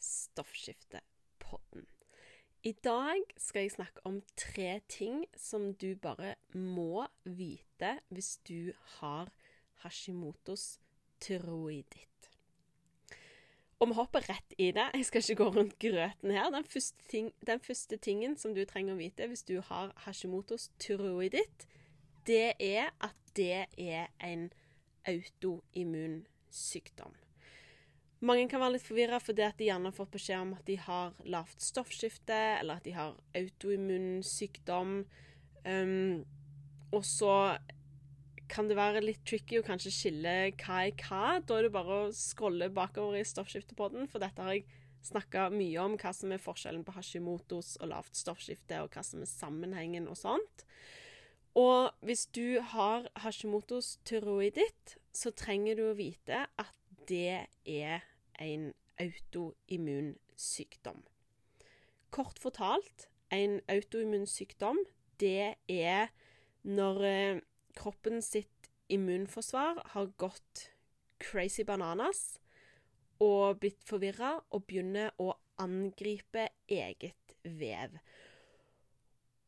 Stoffskiftepodden. I dag skal jeg snakke om tre ting som du bare må vite hvis du har Hashimotos tyroiditt. Og vi hopper rett i det. Jeg skal ikke gå rundt grøten her. Den første, ting, den første tingen som du trenger å vite hvis du har Hashimotos tyroiditt, det er at det er en autoimmun sykdom. Mange kan være litt forvirra fordi at de gjerne har fått beskjed om at de har lavt stoffskifte, eller at de har autoimmun sykdom. Um, og så kan det være litt tricky å kanskje skille hva er hva. Da er det bare å scrolle bakover i stoffskiftepodden, for dette har jeg snakka mye om, hva som er forskjellen på Hashimotos og lavt stoffskifte, og hva som er sammenhengen og sånt. Og hvis du har Hashimotos tyroiditt, så trenger du å vite at det er en autoimmun sykdom. Kort fortalt, en autoimmun sykdom, det er når eh, kroppen sitt immunforsvar har gått crazy bananas og blitt forvirra og begynner å angripe eget vev.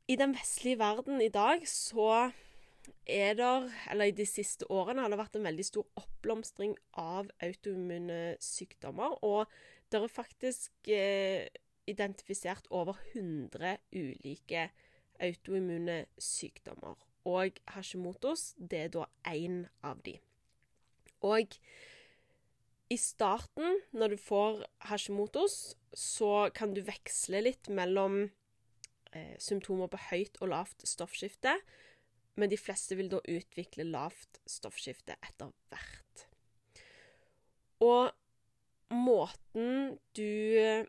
I den vestlige verden i dag så er der, eller i de siste årene, har det vært en veldig stor oppblomstring av autoimmune sykdommer. Og det er faktisk eh, identifisert over 100 ulike autoimmune sykdommer. Og Hashimotos, det er da én av de. Og i starten, når du får Hashimotos, så kan du veksle litt mellom eh, symptomer på høyt og lavt stoffskifte, men de fleste vil da utvikle lavt stoffskifte etter hvert. Og måten du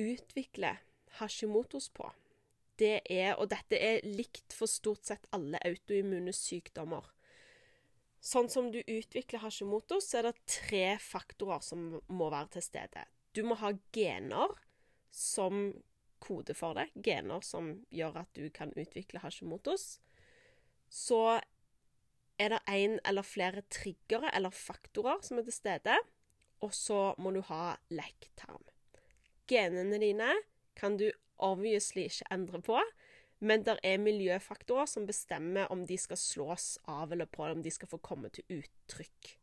utvikler Hashimotos på, det er Og dette er likt for stort sett alle autoimmune sykdommer. Sånn som du utvikler Hashimotos, så er det tre faktorer som må være til stede. Du må ha gener som kode for det, gener som gjør at du kan utvikle Hashimotos, så er det én eller flere triggere eller faktorer som er til stede, og så må du ha lekktarm. Genene dine kan du obviously ikke endre på, men det er miljøfaktorer som bestemmer om de skal slås av eller på, eller om de skal få komme til uttrykk.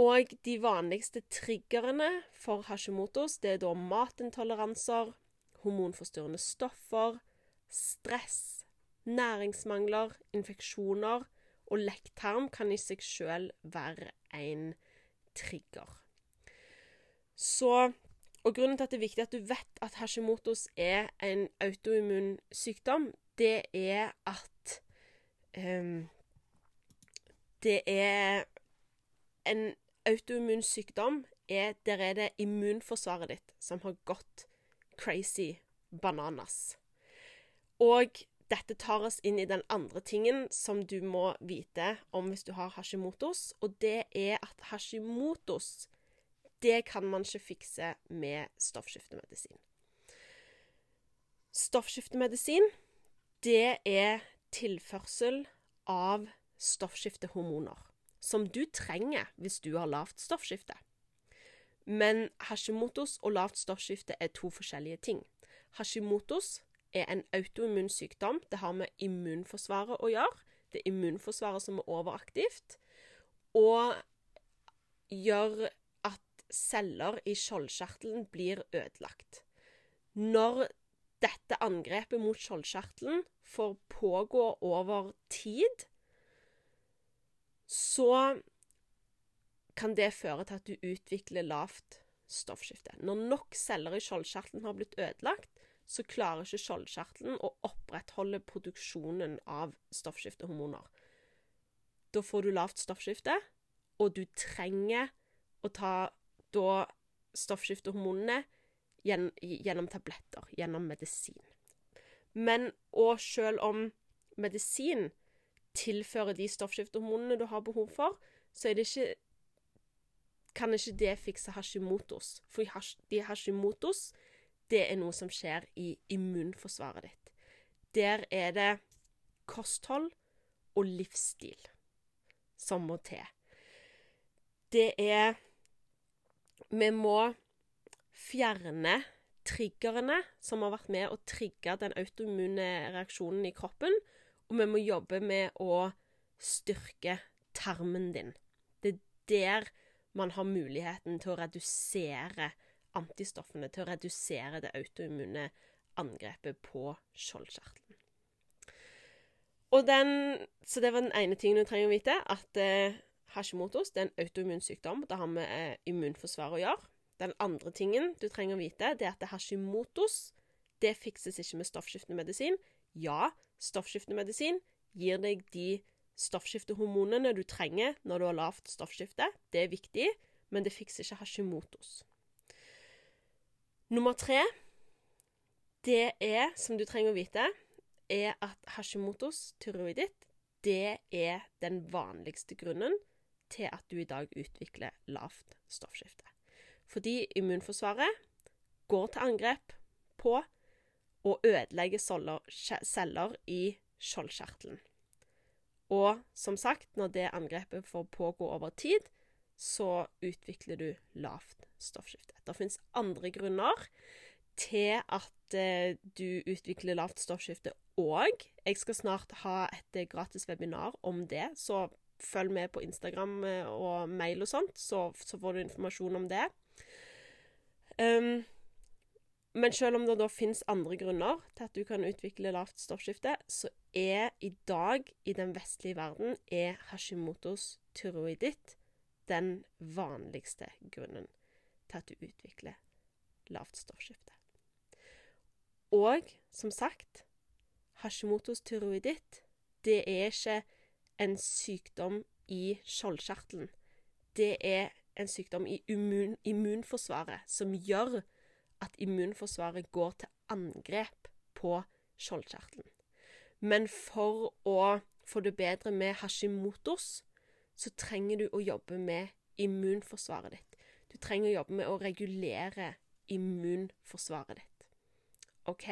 Og de vanligste triggerne for Hashimotos det er da matintoleranser, hormonforstyrrende stoffer, stress, næringsmangler, infeksjoner og lekktarm kan i seg sjøl være en trigger. Så og Grunnen til at det er viktig at du vet at Hashimotos er en autoimmun sykdom, det er at um, Det er En autoimmun sykdom er Der er det immunforsvaret ditt som har gått crazy bananas. Og dette tar oss inn i den andre tingen som du må vite om hvis du har hashimotos, og det er at hashimotos det kan man ikke fikse med stoffskiftemedisin. Stoffskiftemedisin, det er tilførsel av stoffskiftehormoner, som du trenger hvis du har lavt stoffskifte. Men Hashimotos og lavt stoffskifte er to forskjellige ting. Hashimotos er en autoimmun sykdom. Det har med immunforsvaret å gjøre. Det er immunforsvaret som er overaktivt, og gjør at celler i skjoldkjertelen blir ødelagt. Når dette angrepet mot skjoldkjertelen får pågå over tid, så kan det føre til at du utvikler lavt stoffskifte. Når nok celler i skjoldkjertelen har blitt ødelagt, så klarer ikke skjoldkjertelen å opprettholde produksjonen av stoffskiftehormoner. Da får du lavt stoffskifte, og du trenger å ta da stoffskiftehormonene gjennom, tabletter, gjennom medisin. Men og selv om medisin tilfører de stoffskiftehormonene du har behov for, så er det ikke kan ikke det fikse Hashimotos. For de Hashimotos, det er noe som skjer i immunforsvaret ditt. Der er det kosthold og livsstil som må til. Det er Vi må fjerne triggerne som har vært med å trigge den autoimmune reaksjonen i kroppen, og vi må jobbe med å styrke tarmen din. Det er der man har muligheten til å redusere antistoffene, til å redusere det autoimmune angrepet på skjoldkjertelen. Og den, så det var den ene tingen du trenger å vite, at eh, Hashimotos det er en autoimmun sykdom. Det har med eh, immunforsvaret å gjøre. Den andre tingen du trenger å vite, det er at Hashimotos det fikses ikke med stoffskiftende medisin. Ja, stoffskiftende medisin gir deg de stoffskiftehormonene du trenger når du har lavt stoffskifte. Det er viktig, men det fikser ikke Hashimotos. Nummer tre, det er, som du trenger å vite, er at Hashimotos tyroiditt, det er den vanligste grunnen til at du i dag utvikler lavt stoffskifte. Fordi immunforsvaret går til angrep på og ødelegger celler i skjoldkjertelen. Og som sagt, når det angrepet får pågå over tid, så utvikler du lavt stoffskifte. Det fins andre grunner til at eh, du utvikler lavt stoffskifte òg. Jeg skal snart ha et eh, gratis webinar om det, så følg med på Instagram eh, og mail og sånt, så, så får du informasjon om det. Um, men selv om det da finnes andre grunner til at du kan utvikle lavt stoffskifte, så er i dag i den vestlige verden er Hashimotos tyroiditt den vanligste grunnen til at du utvikler lavt stoffskifte. Og som sagt, Hashimotos tyroiditt, det er ikke en sykdom i skjoldkjertelen. Det er en sykdom i immun, immunforsvaret som gjør at immunforsvaret går til angrep på skjoldkjertelen. Men for å få det bedre med Hashimotos, så trenger du å jobbe med immunforsvaret ditt. Du trenger å jobbe med å regulere immunforsvaret ditt. OK?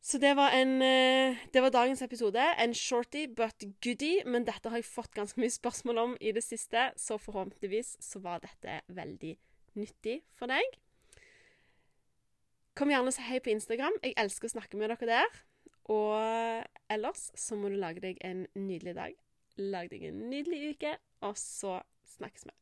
Så det var, en, eh, det var dagens episode. En shorty but goody. Men dette har jeg fått ganske mye spørsmål om i det siste, så forhåpentligvis så var dette veldig nyttig for deg. Kom gjerne og si hei på Instagram. Jeg elsker å snakke med dere der. Og ellers så må du lage deg en nydelig dag. Lag deg en nydelig uke, og så snakkes vi.